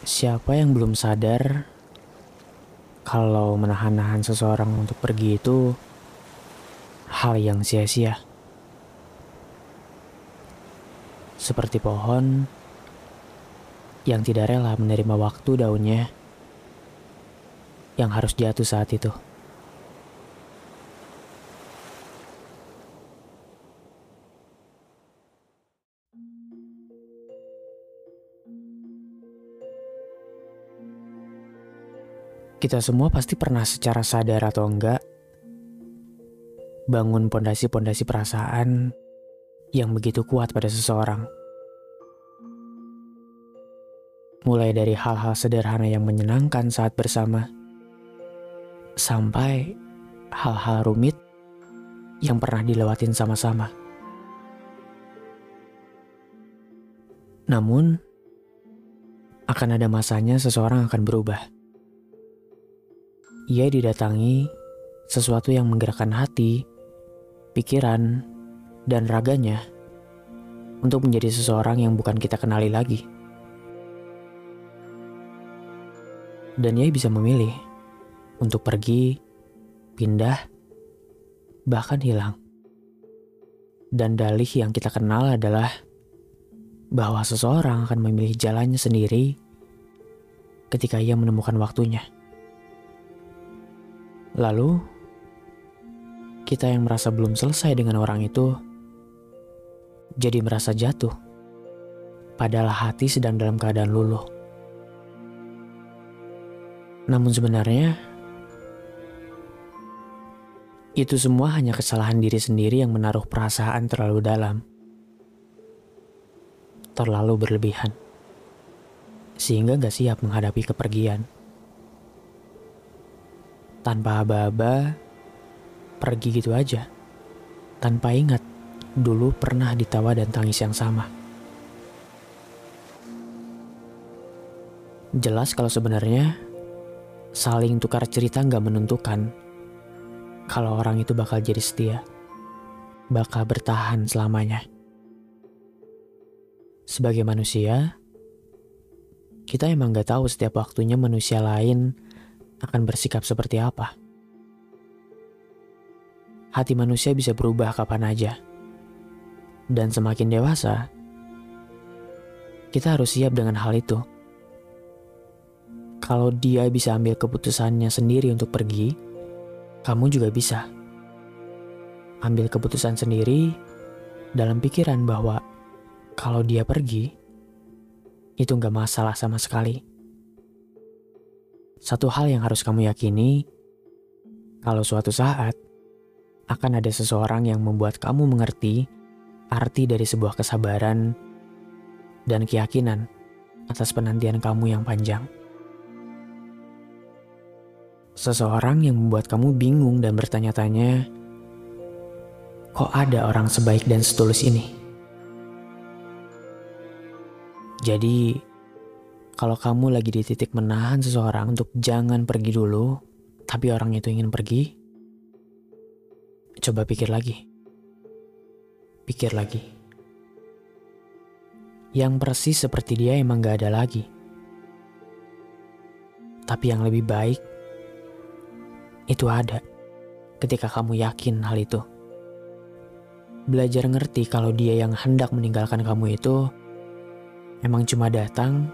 Siapa yang belum sadar kalau menahan-nahan seseorang untuk pergi itu hal yang sia-sia? Seperti pohon yang tidak rela menerima waktu daunnya yang harus jatuh saat itu. Kita semua pasti pernah secara sadar atau enggak bangun pondasi-pondasi perasaan yang begitu kuat pada seseorang. Mulai dari hal-hal sederhana yang menyenangkan saat bersama, sampai hal-hal rumit yang pernah dilewatin sama-sama. Namun, akan ada masanya seseorang akan berubah ia didatangi sesuatu yang menggerakkan hati, pikiran, dan raganya untuk menjadi seseorang yang bukan kita kenali lagi. Dan ia bisa memilih untuk pergi, pindah, bahkan hilang. Dan dalih yang kita kenal adalah bahwa seseorang akan memilih jalannya sendiri ketika ia menemukan waktunya. Lalu, kita yang merasa belum selesai dengan orang itu jadi merasa jatuh, padahal hati sedang dalam keadaan luluh. Namun sebenarnya, itu semua hanya kesalahan diri sendiri yang menaruh perasaan terlalu dalam, terlalu berlebihan, sehingga gak siap menghadapi kepergian tanpa aba-aba, pergi gitu aja. Tanpa ingat, dulu pernah ditawa dan tangis yang sama. Jelas kalau sebenarnya saling tukar cerita nggak menentukan kalau orang itu bakal jadi setia, bakal bertahan selamanya. Sebagai manusia, kita emang nggak tahu setiap waktunya manusia lain akan bersikap seperti apa. Hati manusia bisa berubah kapan aja. Dan semakin dewasa, kita harus siap dengan hal itu. Kalau dia bisa ambil keputusannya sendiri untuk pergi, kamu juga bisa. Ambil keputusan sendiri dalam pikiran bahwa kalau dia pergi, itu nggak masalah sama sekali. Satu hal yang harus kamu yakini, kalau suatu saat akan ada seseorang yang membuat kamu mengerti arti dari sebuah kesabaran dan keyakinan atas penantian kamu yang panjang. Seseorang yang membuat kamu bingung dan bertanya-tanya, kok ada orang sebaik dan setulus ini? Jadi, kalau kamu lagi di titik menahan seseorang untuk jangan pergi dulu, tapi orang itu ingin pergi, coba pikir lagi. Pikir lagi. Yang persis seperti dia emang gak ada lagi. Tapi yang lebih baik, itu ada ketika kamu yakin hal itu. Belajar ngerti kalau dia yang hendak meninggalkan kamu itu emang cuma datang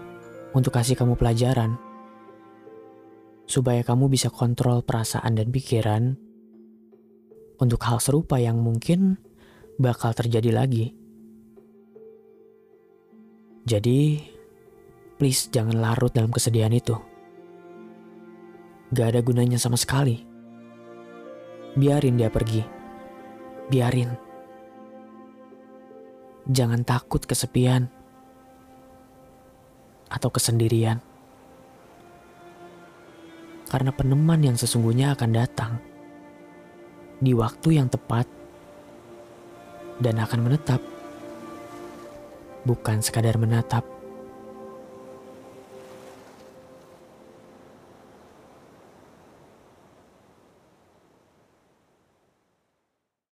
untuk kasih kamu pelajaran. Supaya kamu bisa kontrol perasaan dan pikiran untuk hal serupa yang mungkin bakal terjadi lagi. Jadi, please jangan larut dalam kesedihan itu. Gak ada gunanya sama sekali. Biarin dia pergi. Biarin. Jangan takut kesepian atau kesendirian. Karena peneman yang sesungguhnya akan datang di waktu yang tepat dan akan menetap, bukan sekadar menatap.